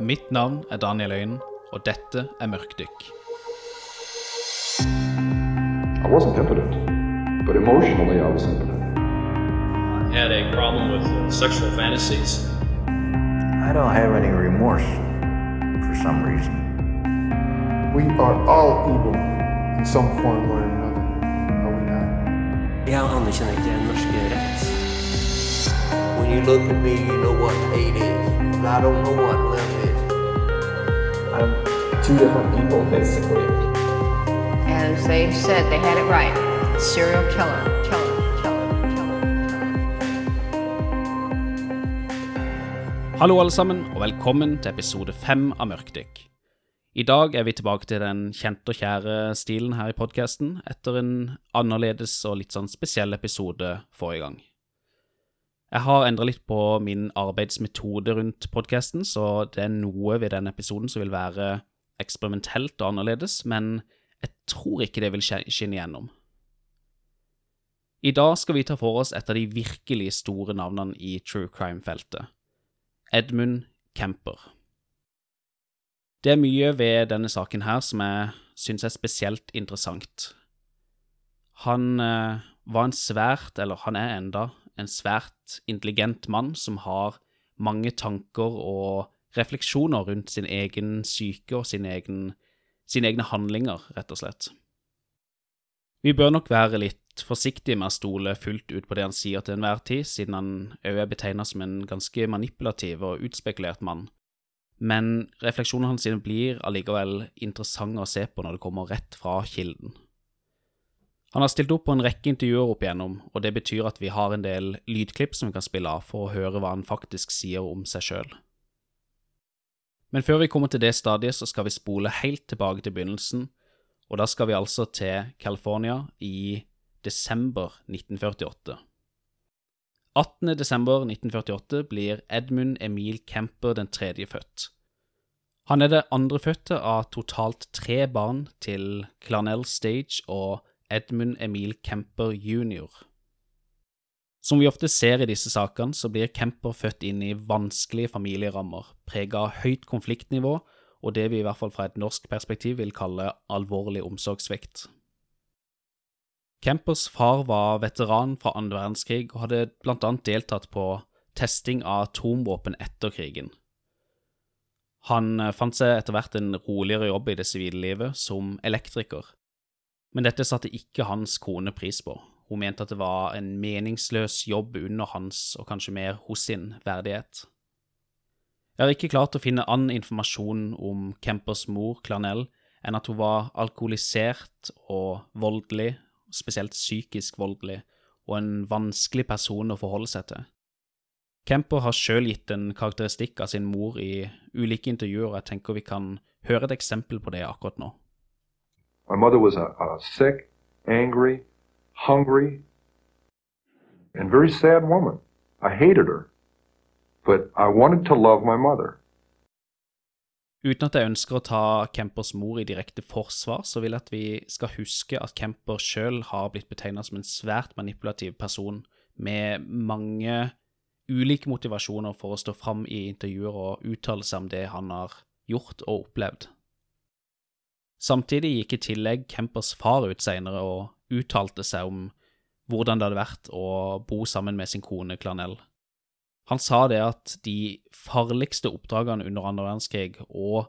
Mitt navn er Daniel Øyen, og dette er Mørkdykk. I wasn't impotent, but emotionally I was impotent. I had a problem with uh, sexual fantasies. I don't have any remorse for some reason. We are all evil in some form or another, are we not? Jeg anerkjenner ikke norsk rett. When you look at me, you know what hate is. I don't know what love is. I'm two different people, basically. And they said they had it right. Serial killer, killer, killer, killer, killer. Hallo, alle sammen, og velkommen til episode fem av Mørkdykk. I dag er vi tilbake til den kjente og kjære stilen her i podkasten, etter en annerledes og litt sånn spesiell episode forrige gang. Jeg har endra litt på min arbeidsmetode rundt podkasten, så det er noe ved denne episoden som vil være eksperimentelt og annerledes, men jeg tror ikke det vil sk- skinne igjennom. I dag skal vi ta for oss et av de virkelig store navnene i true crime-feltet. Edmund Kemper. Det er mye ved denne saken her som jeg syns er spesielt interessant. Han eh, var en svært, eller han er enda, en svært intelligent mann som har mange tanker og refleksjoner rundt sin egen psyke og sin egen, sine egne handlinger, rett og slett. Vi bør nok være litt forsiktige med å stole fullt ut på det han sier til enhver tid, siden han òg er betegna som en ganske manipulativ og utspekulert mann. Men refleksjonene hans blir allikevel interessante å se på når det kommer rett fra kilden. Han har stilt opp på en rekke intervjuer opp igjennom, og det betyr at vi har en del lydklipp som vi kan spille av for å høre hva han faktisk sier om seg sjøl. Men før vi kommer til det stadiet, så skal vi spole helt tilbake til begynnelsen, og da skal vi altså til California i desember 1948. 18. desember 1948 blir Edmund Emil Kemper den tredje født. Han er det andre fødte av totalt tre barn til Clarnell Stage og Edmund Emil Kemper jr. Som vi ofte ser i disse sakene, så blir Kemper født inn i vanskelige familierammer, preget av høyt konfliktnivå og det vi i hvert fall fra et norsk perspektiv vil kalle alvorlig omsorgssvikt. Kempers far var veteran fra andre verdenskrig og hadde blant annet deltatt på testing av atomvåpen etter krigen. Han eh, fant seg etter hvert en roligere jobb i det sivile livet, som elektriker, men dette satte ikke hans kone pris på. Hun mente at det var en meningsløs jobb under hans, og kanskje mer hos sin, verdighet. Jeg har ikke klart å finne annen informasjon om Kempers mor, Clarnell, enn at hun var alkoholisert og voldelig, spesielt psykisk voldelig, og en vanskelig person å forholde seg til. Kemper har sjøl gitt en karakteristikk av sin mor i ulike intervjuer, og jeg tenker vi kan høre et eksempel på det akkurat nå. My mother was a, a sick, angry, hungry, and very sad woman. I hated her, but I wanted to love my mother. Uten at jeg ønsker å ta Kempers mor i direkte forsvar, så vil jeg at vi skal huske at Kemper sjøl har blitt betegna som en svært manipulativ person, med mange ulike motivasjoner for å stå fram i intervjuer og uttale seg om det han har gjort og opplevd. Samtidig gikk i tillegg Kempers far ut senere og uttalte seg om hvordan det hadde vært å bo sammen med sin kone Clarnell. Han sa det at de farligste oppdragene under andre verdenskrig og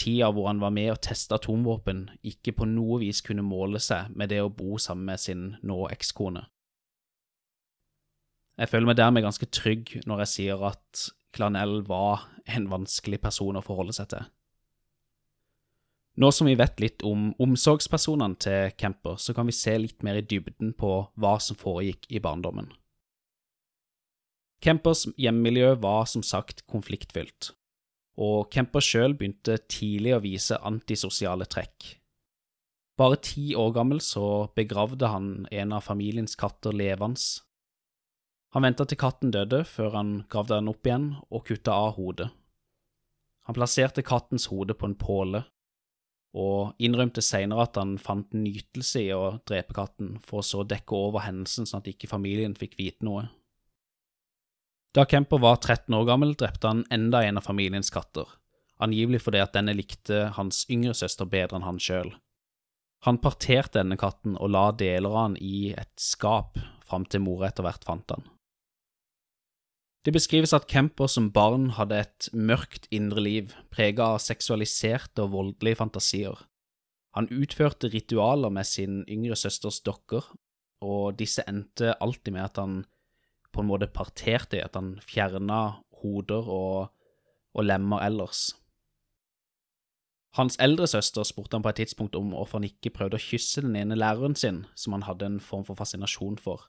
tida hvor han var med og testa atomvåpen, ikke på noe vis kunne måle seg med det å bo sammen med sin nå ekskone. Jeg føler meg dermed ganske trygg når jeg sier at Clarnell var en vanskelig person å forholde seg til. Nå som vi vet litt om omsorgspersonene til Kemper, så kan vi se litt mer i dybden på hva som foregikk i barndommen. Kempers hjemmemiljø var som sagt konfliktfylt, og Kemper sjøl begynte tidlig å vise antisosiale trekk. Bare ti år gammel så begravde han en av familiens katter levende. Han venta til katten døde før han gravde den opp igjen og kutta av hodet. Han plasserte kattens hode på en påle, og innrømte senere at han fant nytelse i å drepe katten, for å så dekke over hendelsen sånn at ikke familien fikk vite noe. Da Kemper var 13 år gammel, drepte han enda en av familiens katter, angivelig fordi at denne likte hans yngre søster bedre enn han sjøl. Han parterte denne katten og la deler av han i et skap fram til mora etter hvert fant han. Det beskrives at Kemper som barn hadde et mørkt indre liv, prega av seksualiserte og voldelige fantasier. Han utførte ritualer med sin yngre søsters dokker, og disse endte alltid med at han på en måte parterte i, at han fjerna hoder og, og lemmer ellers. Hans eldre søster spurte han på et tidspunkt om hvorfor han ikke prøvde å kysse den ene læreren sin, som han hadde en form for fascinasjon for.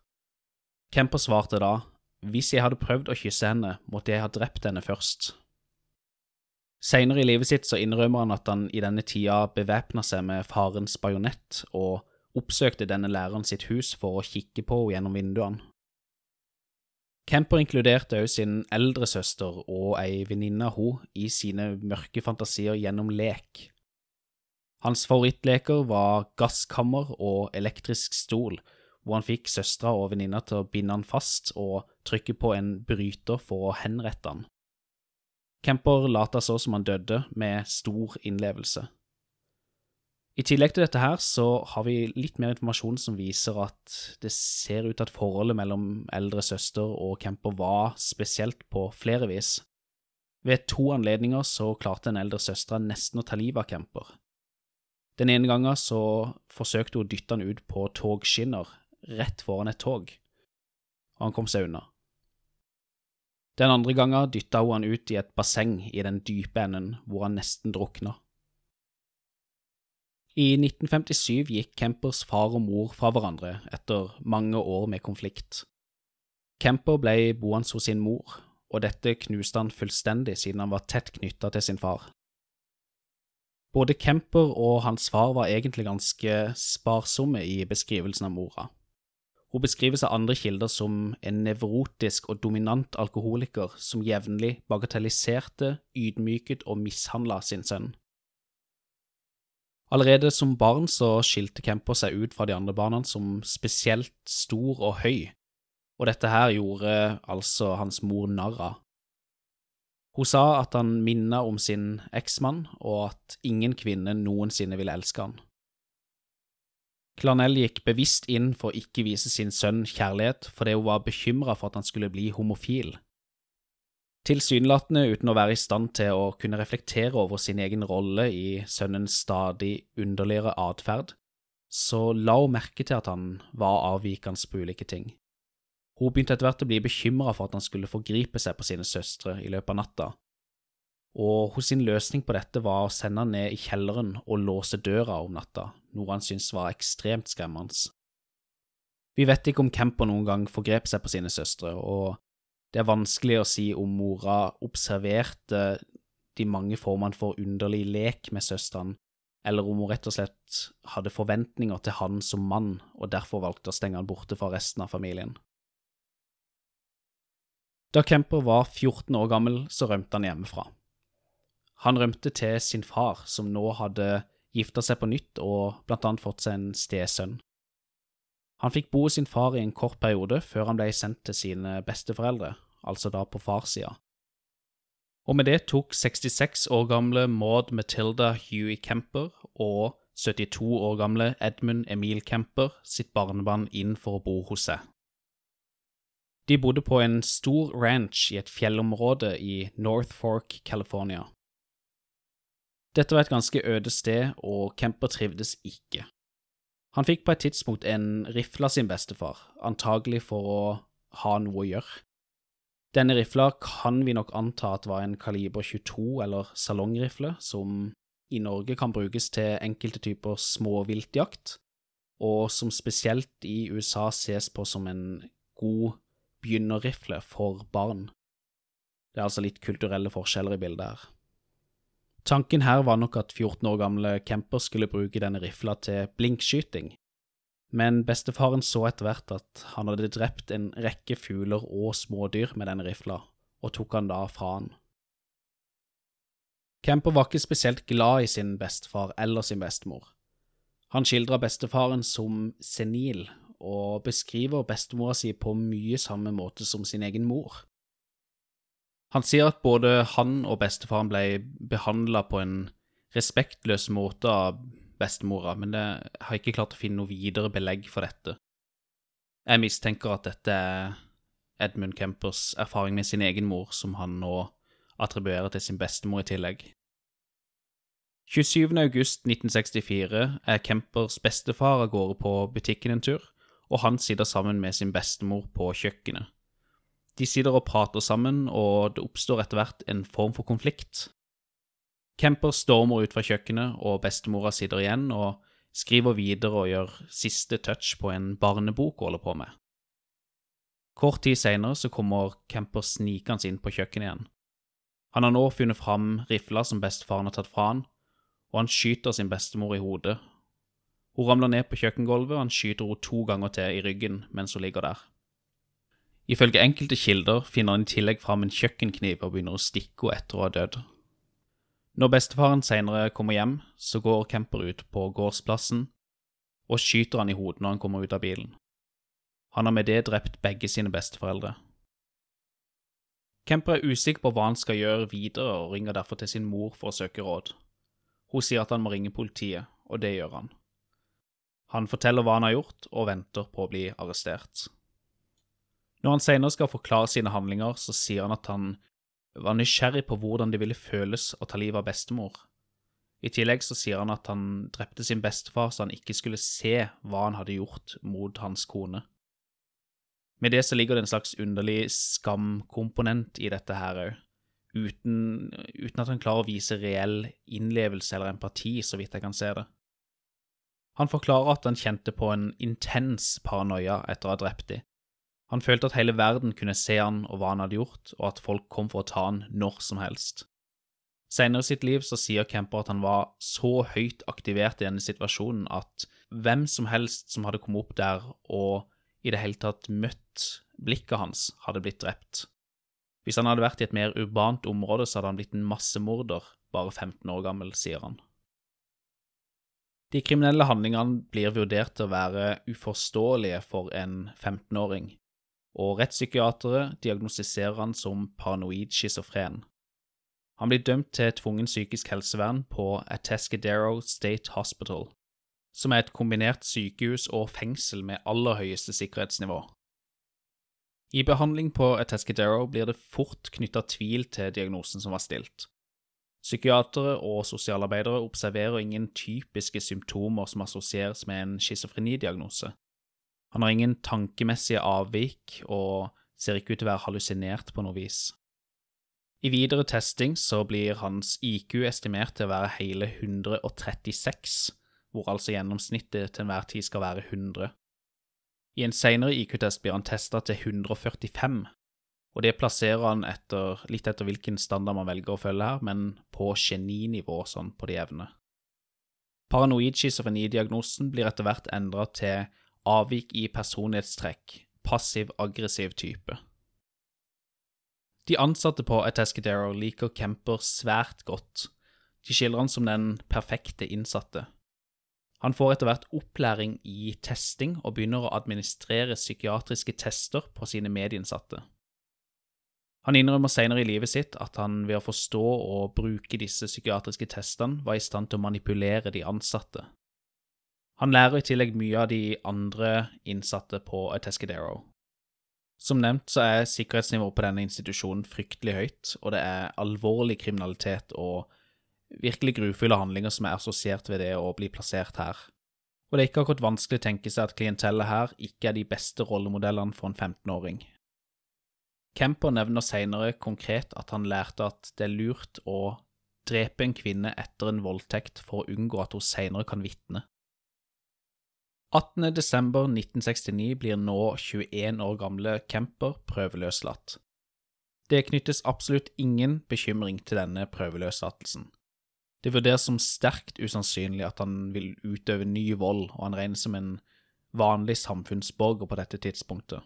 Kemper svarte da, hvis jeg hadde prøvd å kysse henne, måtte jeg ha drept henne først. Senere i livet sitt så innrømmer han at han i denne tida bevæpna seg med farens bajonett og oppsøkte denne læreren sitt hus for å kikke på henne gjennom vinduene. Kemper inkluderte også sin eldre søster og ei venninne av henne i sine mørke fantasier gjennom lek. Hans favorittleker var gasskammer og elektrisk stol, hvor han fikk søstera og venninna til å binde han fast og trykke på en bryter for å henrette han. Kemper later så som han døde, med stor innlevelse. I tillegg til dette her så har vi litt mer informasjon som viser at det ser ut at forholdet mellom eldre søster og Kemper var spesielt på flere vis. Ved to anledninger så klarte den eldre søstera nesten å ta livet av Kemper. Den ene gangen så forsøkte hun å dytte han ut på togskinner rett foran et tog, og han kom seg unna. Den andre gangen dytta hun han ut i et basseng i den dype enden hvor han nesten drukna. I 1957 gikk Kempers far og mor fra hverandre etter mange år med konflikt. Kemper ble boende hos sin mor, og dette knuste han fullstendig siden han var tett knytta til sin far. Både Kemper og hans far var egentlig ganske sparsomme i beskrivelsen av mora. Hun beskrives av andre kilder som en nevrotisk og dominant alkoholiker som jevnlig bagatelliserte, ydmyket og mishandla sin sønn. Allerede som barn så skilte Kemper seg ut fra de andre barna som spesielt stor og høy, og dette her gjorde altså hans mor narr av. Hun sa at han minnet om sin eksmann, og at ingen kvinne noensinne ville elske han. Clarnell gikk bevisst inn for å ikke vise sin sønn kjærlighet fordi hun var bekymra for at han skulle bli homofil. Tilsynelatende uten å være i stand til å kunne reflektere over sin egen rolle i sønnens stadig underligere atferd, så la hun merke til at han var avvikende på ulike ting. Hun begynte etter hvert å bli bekymra for at han skulle forgripe seg på sine søstre i løpet av natta, og hos sin løsning på dette var å sende han ned i kjelleren og låse døra om natta, noe han syntes var ekstremt skremmende. Vi vet ikke om Kemper noen gang forgrep seg på sine søstre, og det er vanskelig å si om mora observerte de mange formene for underlig lek med søsteren, eller om hun rett og slett hadde forventninger til han som mann, og derfor valgte å stenge han borte fra resten av familien. Da Kemper var 14 år gammel, så rømte han hjemmefra. Han rømte til sin far, som nå hadde gifta seg på nytt og blant annet fått seg en stesønn. Han fikk bo hos sin far i en kort periode før han ble sendt til sine besteforeldre, altså da på farssida. Og med det tok 66 år gamle Maud Matilda Huey Kemper og 72 år gamle Edmund Emil Kemper sitt barnebarn inn for å bo hos seg. De bodde på en stor ranch i et fjellområde i North Fork, California. Dette var et ganske øde sted, og Kemper trivdes ikke. Han fikk på et tidspunkt en rifle av sin bestefar, antagelig for å ha noe å gjøre. Denne rifla kan vi nok anta at var en kaliber 22 eller salongrifle, som i Norge kan brukes til enkelte typer småviltjakt, og som spesielt i USA ses på som en god begynnerrifle for barn. Det er altså litt kulturelle forskjeller i bildet her. Tanken her var nok at 14 år gamle Kemper skulle bruke denne rifla til blinkskyting, men bestefaren så etter hvert at han hadde drept en rekke fugler og smådyr med denne rifla, og tok han da fra han. Kemper var ikke spesielt glad i sin bestefar eller sin bestemor. Han skildra bestefaren som senil, og beskriver bestemora si på mye samme måte som sin egen mor. Han sier at både han og bestefaren ble behandla på en respektløs måte av bestemora, men jeg har ikke klart å finne noe videre belegg for dette. Jeg mistenker at dette er Edmund Kempers erfaring med sin egen mor, som han nå attribuerer til sin bestemor i tillegg. 27. august 1964 er Kempers bestefar av gårde på butikken en tur, og han sitter sammen med sin bestemor på kjøkkenet. De sitter og prater sammen, og det oppstår etter hvert en form for konflikt. Kemper stormer ut fra kjøkkenet, og bestemora sitter igjen og skriver videre og gjør siste touch på en barnebok hun holder på med. Kort tid seinere så kommer Kemper snikende inn på kjøkkenet igjen. Han har nå funnet fram rifla som bestefaren har tatt fra han, og han skyter sin bestemor i hodet. Hun ramler ned på kjøkkengulvet, og han skyter henne to ganger til i ryggen mens hun ligger der. Ifølge enkelte kilder finner han i tillegg fram en kjøkkenkniv og begynner å stikke henne etter å ha dødd. Når bestefaren senere kommer hjem, så går Kemper ut på gårdsplassen og skyter han i hodet når han kommer ut av bilen. Han har med det drept begge sine besteforeldre. Kemper er usikker på hva han skal gjøre videre, og ringer derfor til sin mor for å søke råd. Hun sier at han må ringe politiet, og det gjør han. Han forteller hva han har gjort, og venter på å bli arrestert. Når han senere skal forklare sine handlinger, så sier han at han var nysgjerrig på hvordan det ville føles å ta livet av bestemor. I tillegg så sier han at han drepte sin bestefar så han ikke skulle se hva han hadde gjort mot hans kone. Med det så ligger det en slags underlig skamkomponent i dette her òg, uten, uten, at han klarer å vise reell innlevelse eller empati, så vidt jeg kan se det. Han forklarer at han kjente på en intens paranoia etter å ha drept dem, han følte at hele verden kunne se han og hva han hadde gjort, og at folk kom for å ta han når som helst. Senere i sitt liv så sier Kemper at han var så høyt aktivert i denne situasjonen at hvem som helst som hadde kommet opp der og i det hele tatt møtt blikket hans, hadde blitt drept. Hvis han hadde vært i et mer urbant område, så hadde han blitt en massemorder, bare 15 år gammel, sier han. De kriminelle handlingene blir vurdert til å være uforståelige for en 15-åring, og rettspsykiatere diagnostiserer han som paranoid schizofren. Han blir dømt til tvungen psykisk helsevern på Atascadero State Hospital, som er et kombinert sykehus og fengsel med aller høyeste sikkerhetsnivå. I behandling på Atascadero blir det fort knytta tvil til diagnosen som var stilt. Psykiatere og sosialarbeidere observerer ingen typiske symptomer som assosieres med en schizofrenidiagnose, han har ingen tankemessige avvik og ser ikke ut til å være hallusinert på noe vis. I videre testing så blir hans IQ estimert til å være hele 136, hvor altså gjennomsnittet til enhver tid skal være 100. I en senere IQ-test blir han testa til 145, og det plasserer han etter, litt etter hvilken standard man velger å følge her, men på geninivå sånn på de jevne. Paranoid schizofrenidiagnosen blir etter hvert endra til avvik i personlighetstrekk, passiv-aggressiv type. De ansatte på Atascadero liker Kemper svært godt. De skildrer han som den perfekte innsatte. Han får etter hvert opplæring i testing og begynner å administrere psykiatriske tester på sine medinnsatte. Han innrømmer senere i livet sitt at han ved å forstå og bruke disse psykiatriske testene var i stand til å manipulere de ansatte, han lærer i tillegg mye av de andre innsatte på Atescadero. Som nevnt så er sikkerhetsnivået på denne institusjonen fryktelig høyt, og det er alvorlig kriminalitet og virkelig grufulle handlinger som er assosiert ved det å bli plassert her. Og det er ikke akkurat vanskelig å tenke seg at klientellet her ikke er de beste rollemodellene for en 15-åring. Kemper nevner senere konkret at han lærte at det er lurt å drepe en kvinne etter en voldtekt for å unngå at hun senere kan vitne. 18.12.1969 blir nå 21 år gamle Kemper prøveløslatt. Det knyttes absolutt ingen bekymring til denne prøveløslatelsen. Det vurderes som sterkt usannsynlig at han vil utøve ny vold, og han regnes som en vanlig samfunnsborger på dette tidspunktet.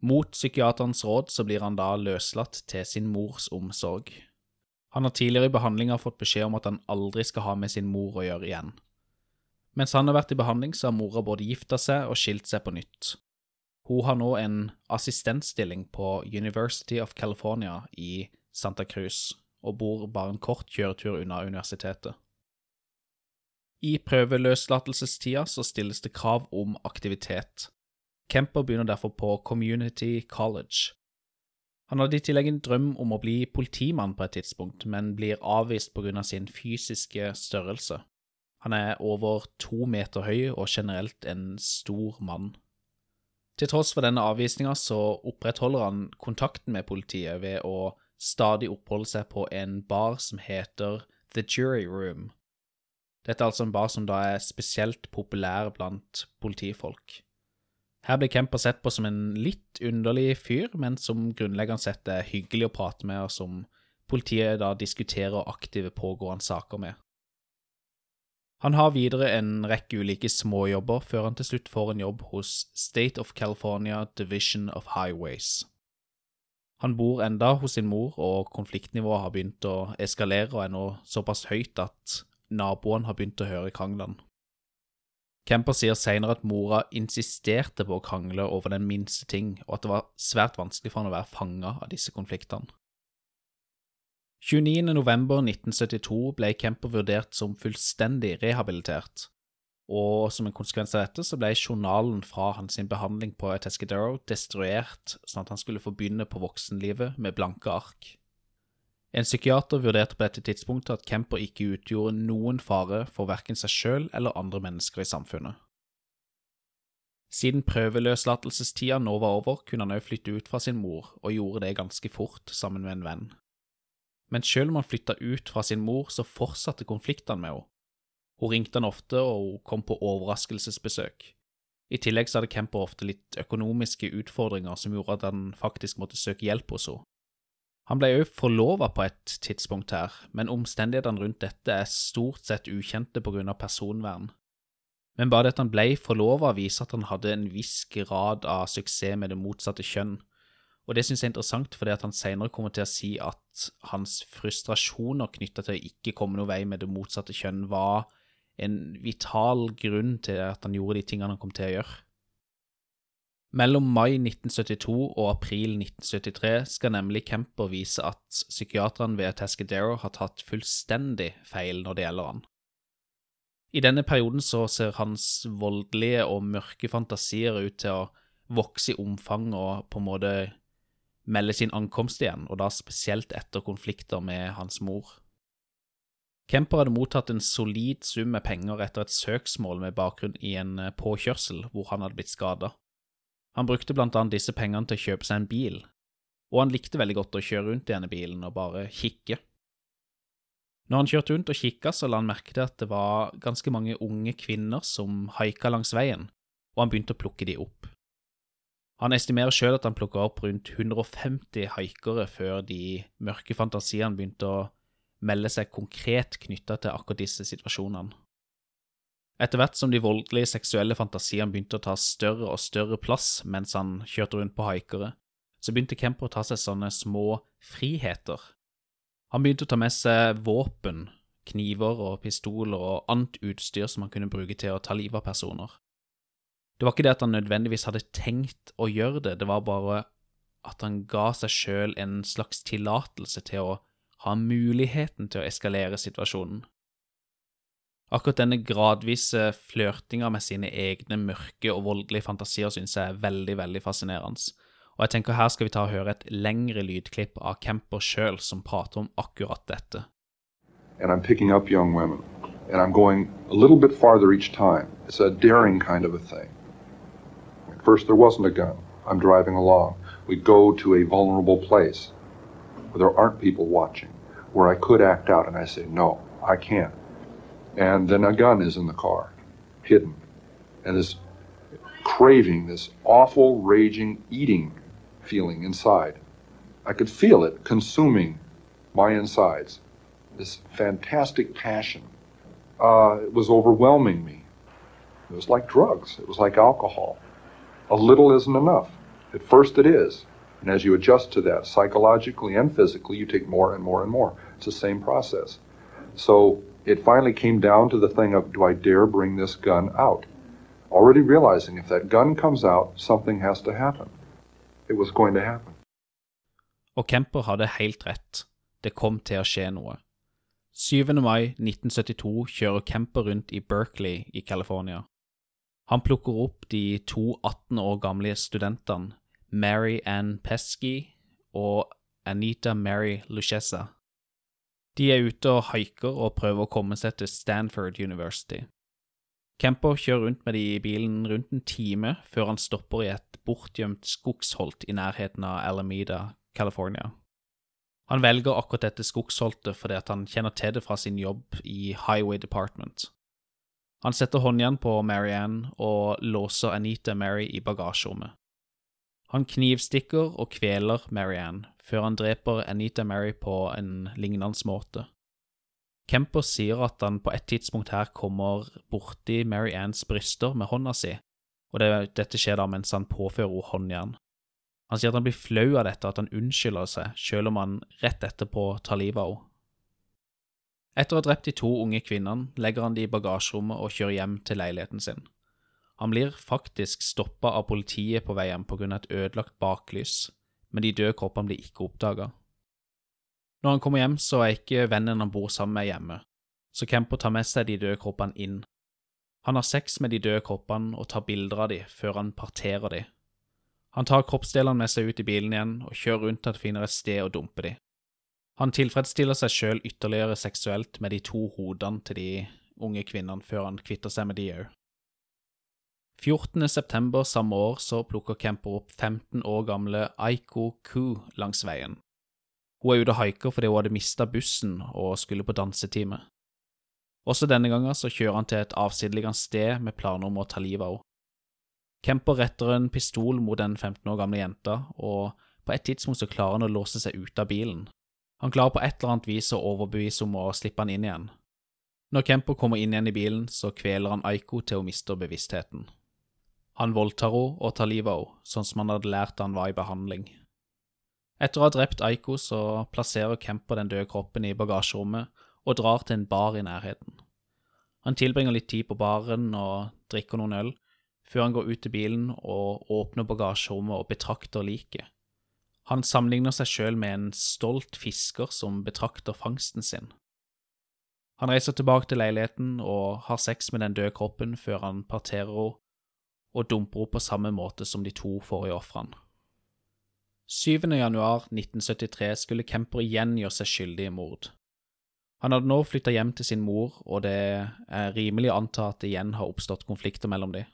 Mot psykiaterens råd så blir han da løslatt til sin mors omsorg. Han har tidligere i behandlinga fått beskjed om at han aldri skal ha med sin mor å gjøre igjen. Mens han har vært i behandling, så har mora både gifta seg og skilt seg på nytt. Hun har nå en assistentstilling på University of California i Santa Cruz, og bor bare en kort kjøretur unna universitetet. I prøveløslatelsestida så stilles det krav om aktivitet. Kemper begynner derfor på Community College. Han hadde i tillegg en drøm om å bli politimann på et tidspunkt, men blir avvist grunn av sin fysiske størrelse. Han er over to meter høy og generelt en stor mann. Til tross for denne avvisninga så opprettholder han kontakten med politiet ved å stadig oppholde seg på en bar som heter The Jury Room. Dette er altså en bar som da er spesielt populær blant politifolk. Her blir Kemper sett på som en litt underlig fyr, men som grunnleggende sett er hyggelig å prate med, og som politiet da diskuterer aktive pågående saker med. Han har videre en rekke ulike småjobber før han til slutt får en jobb hos State of California Division of Highways. Han bor enda hos sin mor, og konfliktnivået har begynt å eskalere og er nå såpass høyt at naboene har begynt å høre kranglene. Kemper sier senere at mora insisterte på å krangle over den minste ting, og at det var svært vanskelig for han å være fanga av disse konfliktene. 29.11.1972 ble Kemper vurdert som fullstendig rehabilitert, og som en konsekvens av dette så ble journalen fra hans behandling på Tescadero destruert, sånn at han skulle få begynne på voksenlivet med blanke ark. En psykiater vurderte på dette tidspunktet at Kemper ikke utgjorde noen fare for verken seg sjøl eller andre mennesker i samfunnet. Siden prøveløslatelsestida nå var over, kunne han òg flytte ut fra sin mor, og gjorde det ganske fort sammen med en venn. Men selv om han flytta ut fra sin mor, så fortsatte konfliktene med henne. Hun ringte han ofte, og hun kom på overraskelsesbesøk. I tillegg så hadde Kemper ofte litt økonomiske utfordringer som gjorde at han faktisk måtte søke hjelp hos henne. Han ble òg forlova på et tidspunkt her, men omstendighetene rundt dette er stort sett ukjente på grunn av personvern. Men bare det at han ble forlova, viser at han hadde en viss grad av suksess med det motsatte kjønn, og det synes jeg er interessant fordi at han senere kommer til å si at hans frustrasjoner knytta til å ikke komme noen vei med det motsatte kjønn, var en vital grunn til at han gjorde de tingene han kom til å gjøre. Mellom mai 1972 og april 1973 skal nemlig Kemper vise at psykiaterne ved Tascadero har tatt fullstendig feil når det gjelder han. I denne perioden så ser hans voldelige og mørke fantasier ut til å vokse i omfang og på en måte melde sin ankomst igjen, og da spesielt etter konflikter med hans mor. Kemper hadde mottatt en solid sum med penger etter et søksmål med bakgrunn i en påkjørsel hvor han hadde blitt skada. Han brukte blant annet disse pengene til å kjøpe seg en bil, og han likte veldig godt å kjøre rundt i denne bilen og bare kikke. Når han kjørte rundt og kikka, så la han merke til at det var ganske mange unge kvinner som haika langs veien, og han begynte å plukke de opp. Han estimerer sjøl at han plukka opp rundt 150 haikere før de mørke fantasiene begynte å melde seg konkret knytta til akkurat disse situasjonene. Etter hvert som de voldelige seksuelle fantasiene begynte å ta større og større plass mens han kjørte rundt på haikere, så begynte Kemper å ta seg sånne små friheter. Han begynte å ta med seg våpen, kniver og pistoler og annet utstyr som han kunne bruke til å ta livet av personer. Det var ikke det at han nødvendigvis hadde tenkt å gjøre det, det var bare at han ga seg sjøl en slags tillatelse til å ha muligheten til å eskalere situasjonen. Akkurat denne gradvise flørtinga med sine egne mørke og voldelige fantasier synes jeg er veldig, veldig fascinerende. Og jeg tenker her skal vi ta og høre et lengre lydklipp av Kemper sjøl som prater om akkurat dette. And I'm picking up young women. And I'm going a little bit farther each time. It's. First, there wasn't a gun. I'm driving along. We go to a vulnerable place where there aren't people watching, where I could act out, and I say, no, I can't. And then a gun is in the car, hidden. And this craving, this awful, raging, eating feeling inside. I could feel it consuming my insides. This fantastic passion. Uh, it was overwhelming me. It was like drugs, it was like alcohol. A little isn't enough. At first, it is. And as you adjust to that psychologically and physically, you take more and more and more. It's the same process. So it finally came down to the thing of do I dare bring this gun out? already realizing if that gun comes out, something has to happen. It was going to happen. Og Kemper hadde helt rett. Det kom til å skje noe. 7. mai 1972 kjører Kemper rundt i Berkeley i California. Han plukker opp de to 18 år gamle studentene Mary Ann Pesky og Anita Mary Luchessa. De er ute og haiker og prøver å komme seg til Stanford University. Kemper kjører rundt med de i bilen rundt en time før han stopper i et bortgjemt skogsholt i nærheten av Alameda, California. Han velger akkurat dette skogsholtet fordi han kjenner til det fra sin jobb i Highway Department. Han setter håndjern på Marianne og låser Anita Mary i bagasjerommet. Han knivstikker og kveler Marianne før han dreper Anita Mary på en lignende måte. Kemper sier at han på et tidspunkt her kommer borti Mary Anns bryster med hånda si, og det, dette skjer da mens han påfører henne håndjern. Han sier at han blir flau av dette, at han unnskylder seg, selv om han rett etterpå tar livet av henne. Etter å ha drept de to unge kvinnene, legger han de i bagasjerommet og kjører hjem til leiligheten sin. Han blir faktisk stoppa av politiet på vei hjem pga. et ødelagt baklys, men de døde kroppene blir ikke oppdaga. Når han kommer hjem, så er ikke vennen han bor sammen med, hjemme, så Kemper tar med seg de døde kroppene inn. Han har sex med de døde kroppene og tar bilder av de før han parterer de. Han tar kroppsdelene med seg ut i bilen igjen og kjører rundt til han finner et sted å dumpe de. Han tilfredsstiller seg sjøl ytterligere seksuelt med de to hodene til de unge kvinnene før han kvitter seg med de òg. 14. september samme år så plukker Kemper opp 15 år gamle Aiko Ku langs veien. Hun er ute og haiker fordi hun hadde mista bussen og skulle på dansetime. Også denne gangen så kjører han til et avsidesliggende sted med planer om å ta livet av henne. Kemper retter en pistol mot den 15 år gamle jenta, og på et tidspunkt så klarer han å låse seg ut av bilen. Han klarer på et eller annet vis å overbevise om å slippe han inn igjen. Når Kemper kommer inn igjen i bilen, så kveler han Aiko til hun mister bevisstheten. Han voldtar henne og tar livet av henne, sånn som han hadde lært da han var i behandling. Etter å ha drept Aiko, så plasserer Kemper den døde kroppen i bagasjerommet og drar til en bar i nærheten. Han tilbringer litt tid på baren og drikker noen øl, før han går ut til bilen og åpner bagasjerommet og betrakter liket. Han sammenligner seg sjøl med en stolt fisker som betrakter fangsten sin. Han reiser tilbake til leiligheten og har sex med den døde kroppen før han parterer henne og dumper henne på samme måte som de to forrige ofrene. 7. januar 1973 skulle Kemper igjen gjøre seg skyldig i mord. Han hadde nå flytta hjem til sin mor, og det er rimelig å anta at det igjen har oppstått konflikter mellom dem.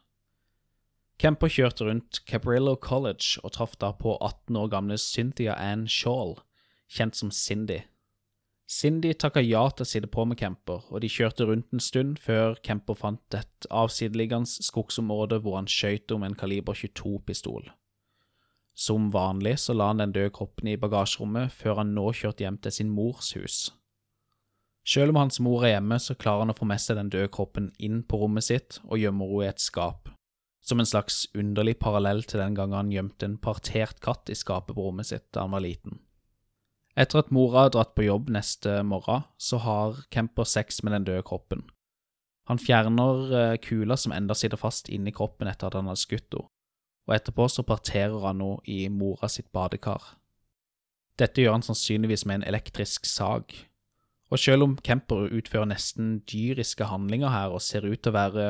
Kemper kjørte rundt Cabrillo College og traff da på 18 år gamle Cynthia Ann Shawl, kjent som Cindy. Cindy takka ja til å sitte på med Kemper, og de kjørte rundt en stund før Kemper fant et avsideliggende skogsområde hvor han skøyt om en kaliber 22-pistol. Som vanlig så la han den døde kroppen i bagasjerommet før han nå kjørte hjem til sin mors hus. Selv om hans mor er hjemme, så klarer han å få med seg den døde kroppen inn på rommet sitt og gjemmer henne i et skap, som en slags underlig parallell til den gangen han gjemte en partert katt i skapet på rommet sitt da han var liten. Etter at mora har dratt på jobb neste morgen, så har Kemper sex med den døde kroppen. Han fjerner eh, kula som enda sitter fast inni kroppen etter at han har skutt henne, og etterpå så parterer han henne i mora sitt badekar. Dette gjør han sannsynligvis med en elektrisk sag, og selv om Kemper utfører nesten dyriske handlinger her og ser ut til å være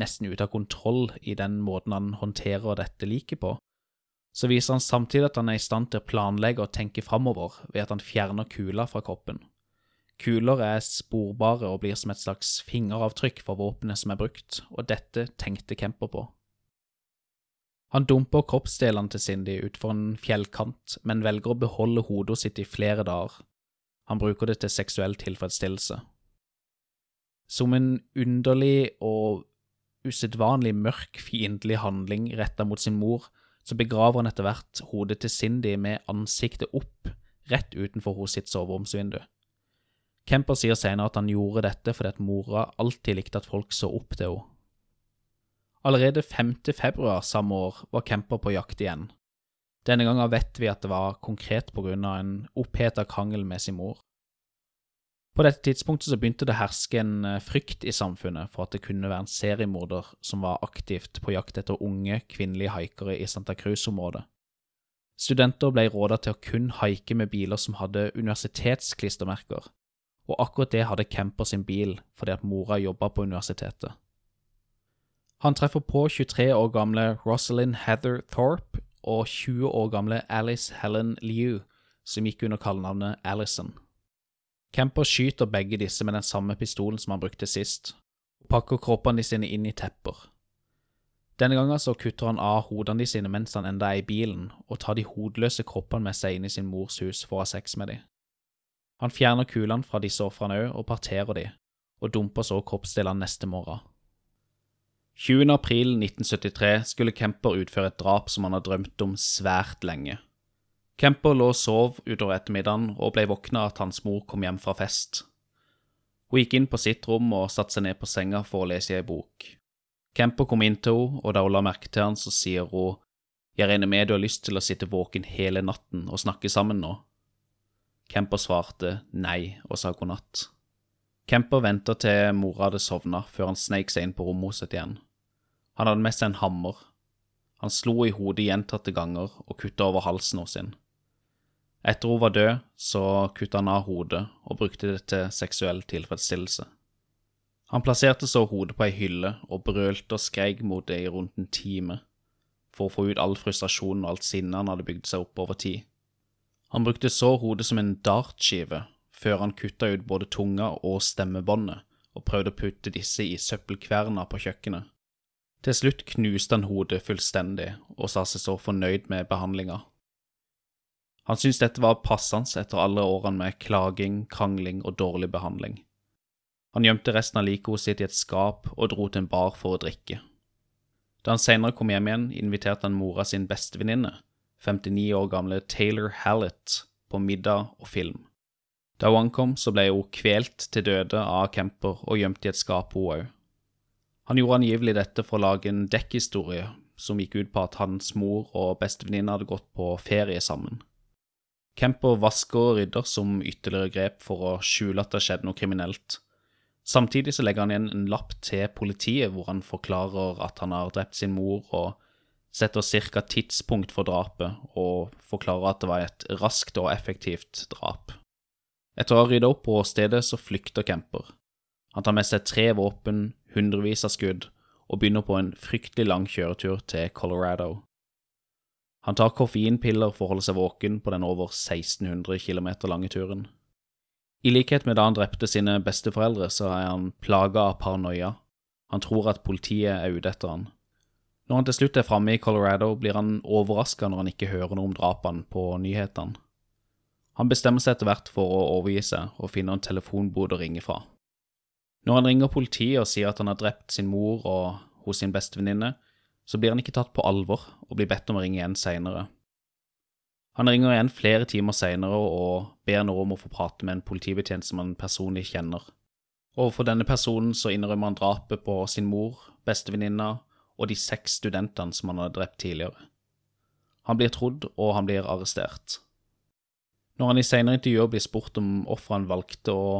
nesten ute av kontroll i den måten han håndterer dette liket på, så viser han samtidig at han er i stand til å planlegge og tenke framover ved at han fjerner kula fra kroppen. Kuler er sporbare og blir som et slags fingeravtrykk for våpenet som er brukt, og dette tenkte Kemper på. Han dumper kroppsdelene til Cindy utfor en fjellkant, men velger å beholde hodet sitt i flere dager. Han bruker det til seksuell tilfredsstillelse. Som en underlig og usedvanlig mørk, fiendtlig handling retta mot sin mor, så begraver han etter hvert hodet til Cindy med ansiktet opp, rett utenfor hos sitt soveromsvindu. Kemper sier senere at han gjorde dette fordi at mora alltid likte at folk så opp til henne. Allerede 5. februar samme år var Kemper på jakt igjen. Denne gangen vet vi at det var konkret på grunn av en oppheta krangel med sin mor. På dette tidspunktet så begynte det å herske en eh, frykt i samfunnet for at det kunne være en seriemorder som var aktivt på jakt etter unge, kvinnelige haikere i Santa Cruz-området. Studenter ble råda til å kun haike med biler som hadde universitetsklistremerker, og akkurat det hadde Kemper sin bil fordi at mora jobba på universitetet. Han treffer på 23 år gamle Rosalind Heather Thorpe og 20 år gamle Alice Helen Liu, som gikk under kallenavnet Alison. Kemper skyter begge disse med den samme pistolen som han brukte sist, og pakker kroppene sine inn i tepper. Denne gangen så kutter han av hodene de sine mens han enda er i bilen, og tar de hodeløse kroppene med seg inn i sin mors hus for å ha sex med dem. Han fjerner kulene fra disse ofrene òg og parterer de, og dumper så kroppsdelene neste morgen. 20. april 1973 skulle Kemper utføre et drap som han har drømt om svært lenge. Kemper lå og sov utover ettermiddagen og ble våkna at hans mor kom hjem fra fest. Hun gikk inn på sitt rom og satte seg ned på senga for å lese ei bok. Kemper kom inn til henne, og da hun la merke til han, så sier hun Jeg regner med du har lyst til å sitte våken hele natten og snakke sammen nå? Kemper svarte nei og sa god natt. Kemper venta til mora hadde sovna før han sneik seg inn på rommet hos igjen. Han hadde med seg en hammer. Han slo i hodet gjentatte ganger og kutta over halsen hos sin. Etter hun var død, så kutta han av hodet og brukte det til seksuell tilfredsstillelse. Han plasserte så hodet på ei hylle og brølte og skreik mot det i rundt en time, for å få ut all frustrasjonen og alt sinnet han hadde bygd seg opp over tid. Han brukte så hodet som en dartskive, før han kutta ut både tunga og stemmebåndet og prøvde å putte disse i søppelkverna på kjøkkenet. Til slutt knuste han hodet fullstendig og sa seg så fornøyd med behandlinga. Han syntes dette var passende etter alle årene med klaging, krangling og dårlig behandling. Han gjemte resten av liket sitt i et skap og dro til en bar for å drikke. Da han senere kom hjem igjen, inviterte han mora sin bestevenninne, 59 år gamle Taylor Hallett, på middag og film. Da hun ankom, så ble hun kvelt til døde av Kemper og gjemt i et skap, hun òg. Han gjorde angivelig dette for å lage en dekkhistorie som gikk ut på at hans mor og bestevenninne hadde gått på ferie sammen. Kemper vasker og rydder som ytterligere grep for å skjule at det har skjedd noe kriminelt. Samtidig så legger han igjen en lapp til politiet hvor han forklarer at han har drept sin mor, og setter cirka tidspunkt for drapet, og forklarer at det var et raskt og effektivt drap. Etter å ha rydda opp på stedet, så flykter Kemper. Han tar med seg tre våpen, hundrevis av skudd, og begynner på en fryktelig lang kjøretur til Colorado. Han tar koffeinpiller for å holde seg våken på den over 1600 km lange turen. I likhet med da han drepte sine besteforeldre, så er han plaga av paranoia. Han tror at politiet er ute etter han. Når han til slutt er framme i Colorado, blir han overraska når han ikke hører noe om drapene på nyhetene. Han bestemmer seg etter hvert for å overgi seg og finner en telefonbod å ringe fra. Når han ringer politiet og sier at han har drept sin mor og hos sin bestevenninne, så blir han ikke tatt på alvor og blir bedt om å ringe igjen seinere. Han ringer igjen flere timer seinere og ber nå om å få prate med en politibetjent som han personlig kjenner. Overfor denne personen så innrømmer han drapet på sin mor, bestevenninna og de seks studentene som han hadde drept tidligere. Han blir trodd, og han blir arrestert. Når han i senere intervjuer blir spurt om hvorfor han valgte å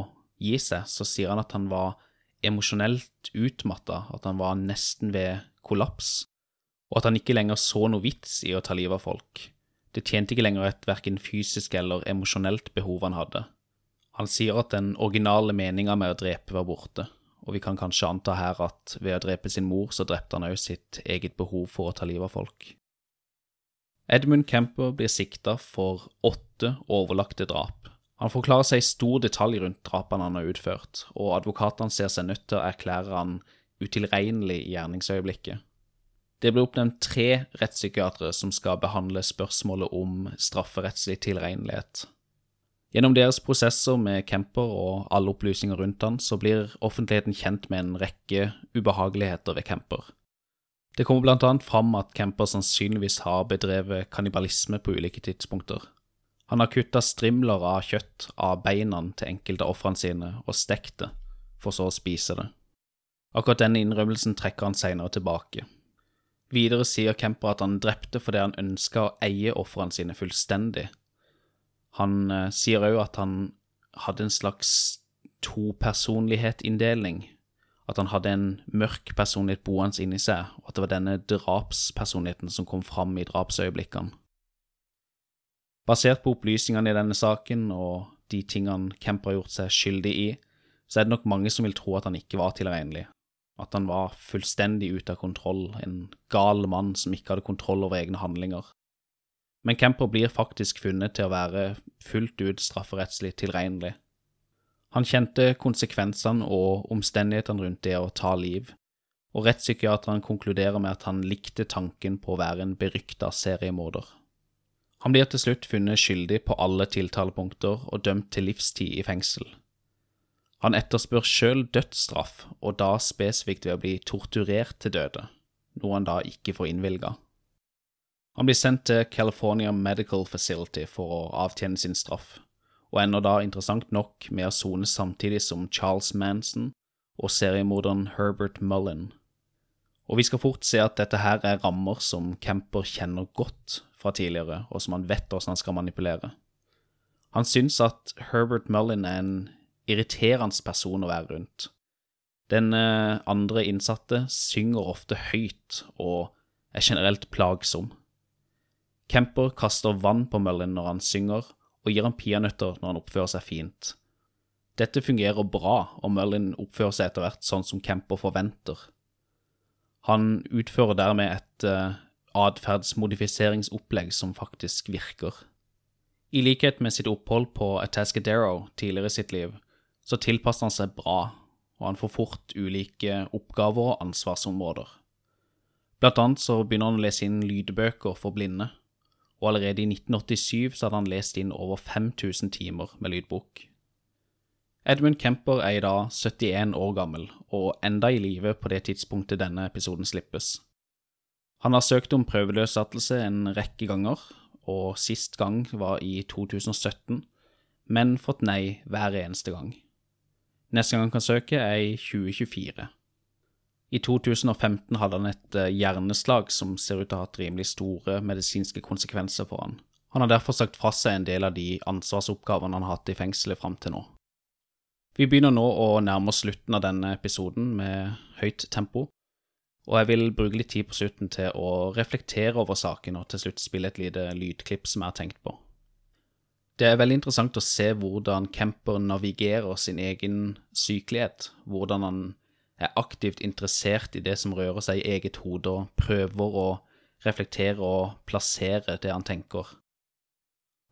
gi seg, så sier han at han var emosjonelt utmatta, at han var nesten ved kollaps, og at han ikke lenger så noe vits i å ta livet av folk. Det tjente ikke lenger et verken fysisk eller emosjonelt behov han hadde. Han sier at den originale meninga med å drepe var borte, og vi kan kanskje anta her at ved å drepe sin mor, så drepte han òg sitt eget behov for å ta livet av folk. Edmund Kemper blir sikta for åtte overlagte drap. Han forklarer seg i stor detalj rundt drapene han har utført, og advokatene ser seg nødt til å erklære han utilregnelig i gjerningsøyeblikket. Det ble oppnevnt tre rettspsykiatere som skal behandle spørsmålet om strafferettslig tilregnelighet. Gjennom deres prosesser med Kemper og alle opplysninger rundt han, så blir offentligheten kjent med en rekke ubehageligheter ved Kemper. Det kommer blant annet fram at Kemper sannsynligvis har bedrevet kannibalisme på ulike tidspunkter. Han har kutta strimler av kjøtt av beina til enkelte av ofrene sine og stekt det, for så å spise det. Akkurat denne innrømmelsen trekker han senere tilbake. Videre sier Kemper at han drepte fordi han ønska å eie ofrene sine fullstendig. Han eh, sier òg at han hadde en slags topersonlighet-inndeling. At han hadde en mørk personlighet boende inni seg, og at det var denne drapspersonligheten som kom fram i drapsøyeblikkene. Basert på opplysningene i denne saken og de tingene Kemper har gjort seg skyldig i, så er det nok mange som vil tro at han ikke var tilregnelig. At han var fullstendig ute av kontroll, en gal mann som ikke hadde kontroll over egne handlinger. Men Kemper blir faktisk funnet til å være fullt ut strafferettslig tilregnelig. Han kjente konsekvensene og omstendighetene rundt det å ta liv, og rettspsykiateren konkluderer med at han likte tanken på å være en berykta seriemorder. Han blir til slutt funnet skyldig på alle tiltalepunkter og dømt til livstid i fengsel. Han etterspør sjøl dødsstraff, og da spesifikt ved å bli torturert til døde, noe han da ikke får innvilga. Han blir sendt til California Medical Facility for å avtjene sin straff, og ender da interessant nok med å sone samtidig som Charles Manson og seriemorderen Herbert Mullen. Og vi skal fort se at dette her er rammer som Kemper kjenner godt fra tidligere, og som han vet hvordan han skal manipulere. Han syns at Herbert Mullin er en irriterende person å være rundt. Den eh, andre innsatte synger ofte høyt og er generelt plagsom. Kemper kaster vann på Mullin når han synger, og gir han peanøtter når han oppfører seg fint. Dette fungerer bra, og Merlin oppfører seg etter hvert sånn som Kemper forventer. Han utfører dermed et uh, atferdsmodifiseringsopplegg som faktisk virker. I likhet med sitt opphold på Atascadero tidligere i sitt liv, så tilpasser han seg bra, og han får fort ulike oppgaver og ansvarsområder. Blant annet så begynner han å lese inn lydbøker for blinde, og allerede i 1987 så hadde han lest inn over 5000 timer med lydbok. Edmund Kemper er i dag 71 år gammel, og enda i live på det tidspunktet denne episoden slippes. Han har søkt om prøveløslatelse en rekke ganger, og sist gang var i 2017, men fått nei hver eneste gang. Neste gang han kan søke, er i 2024. I 2015 hadde han et eh, hjerneslag som ser ut til å ha hatt rimelig store medisinske konsekvenser for han. Han har derfor sagt fra seg en del av de ansvarsoppgavene han har hatt i fengselet fram til nå. Vi begynner nå å nærme oss slutten av denne episoden med høyt tempo, og jeg vil bruke litt tid på slutten til å reflektere over saken og til slutt spille et lite lydklipp som jeg har tenkt på. Det er veldig interessant å se hvordan Kemper navigerer sin egen sykelighet, hvordan han er aktivt interessert i det som rører seg i eget hode, og prøver å reflektere og plassere det han tenker.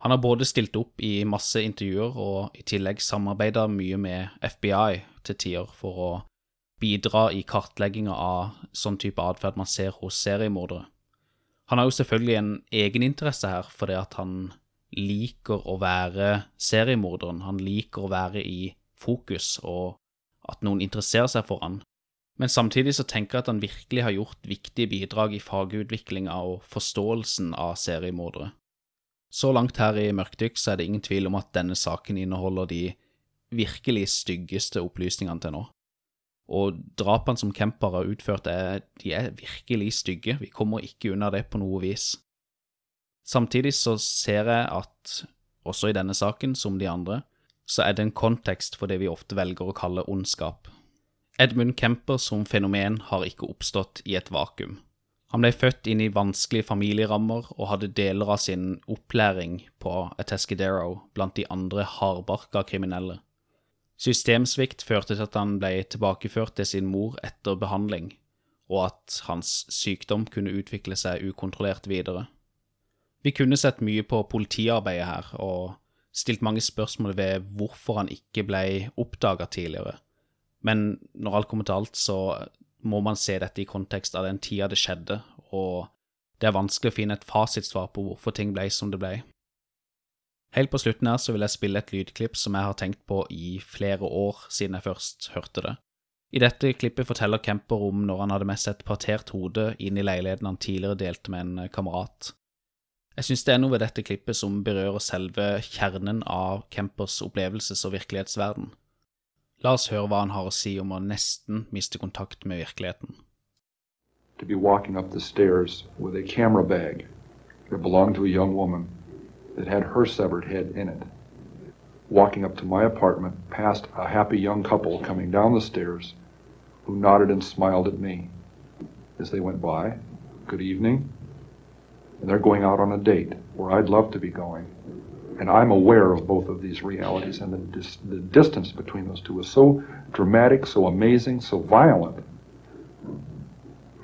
Han har både stilt opp i masse intervjuer og i tillegg samarbeida mye med FBI til tider for å bidra i kartlegginga av sånn type atferd man ser hos seriemordere. Han har jo selvfølgelig en egeninteresse her fordi at han liker å være seriemorderen. Han liker å være i fokus, og at noen interesserer seg for han. Men samtidig så tenker jeg at han virkelig har gjort viktige bidrag i fagutviklinga og forståelsen av seriemordere. Så langt her i Mørkdykk så er det ingen tvil om at denne saken inneholder de virkelig styggeste opplysningene til nå. Og drapene som Kemper har utført, er, de er virkelig stygge. Vi kommer ikke unna det på noe vis. Samtidig så ser jeg at også i denne saken, som de andre, så er det en kontekst for det vi ofte velger å kalle ondskap. Edmund Kemper som fenomen har ikke oppstått i et vakuum. Han ble født inn i vanskelige familierammer og hadde deler av sin opplæring på Atescadero blant de andre hardbarka kriminelle. Systemsvikt førte til at han ble tilbakeført til sin mor etter behandling, og at hans sykdom kunne utvikle seg ukontrollert videre. Vi kunne sett mye på politiarbeidet her, og stilt mange spørsmål ved hvorfor han ikke ble oppdaga tidligere. Men når alt kommer til alt, så må man se dette i kontekst av den tida det skjedde, og det er vanskelig å finne et fasitsvar på hvorfor ting ble som det ble. Helt på slutten her så vil jeg spille et lydklipp som jeg har tenkt på i flere år siden jeg først hørte det. I dette klippet forteller Kemper om når han hadde med seg et partert hode inn i leiligheten han tidligere delte med en kamerat. Jeg syns det er noe ved dette klippet som berører selve kjernen av Kempers opplevelses- og virkelighetsverden. La oss høre hva han har å si om å nesten miste kontakt med virkeligheten. To be walking up the stairs with a camera bag that belonged to a young woman that had her severed head in it. walking up to my apartment past a happy young couple coming down the stairs who nodded and smiled at me as they went by. Good evening. And they're going out on a date where I'd love to be going. And I'm aware of both of these realities, and the, dis- the distance between those two is so dramatic, so amazing, so violent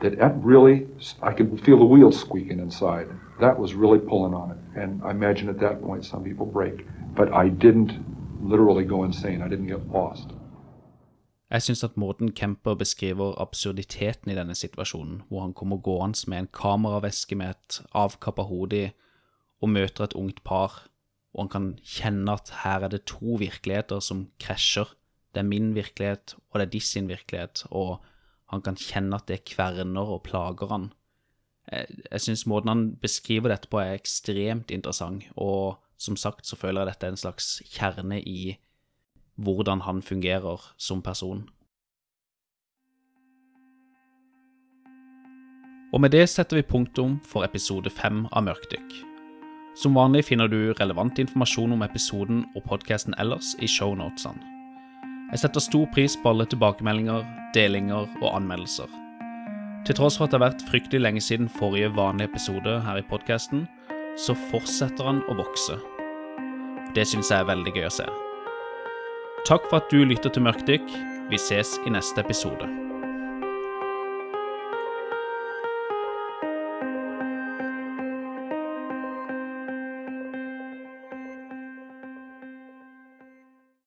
that that really, I could feel the wheels squeaking inside. That was really pulling on it. And I imagine at that point some people break. But I didn't literally go insane. I didn't get lost. Jeg syns at måten Kemper beskriver absurditeten i denne situasjonen, hvor han kommer gående med en kameraveske med et avkappa hode i, og møter et ungt par, og han kan kjenne at her er det to virkeligheter som krasjer. Det er min virkelighet, og det er de sin virkelighet, og han kan kjenne at det kverner og plager han. Jeg, jeg syns måten han beskriver dette på er ekstremt interessant, og som sagt så føler jeg dette er en slags kjerne i hvordan han fungerer som person. Og med det setter vi punktum for episode fem av Mørkdykk. Som vanlig finner du relevant informasjon om episoden og podkasten ellers i shownotesene. Jeg setter stor pris på alle tilbakemeldinger, delinger og anmeldelser. Til tross for at det har vært fryktelig lenge siden forrige vanlige episode her i podkasten, så fortsetter han å vokse. Det syns jeg er veldig gøy å se. Takk for at du lytter til Mørkdykk. Vi ses i neste episode.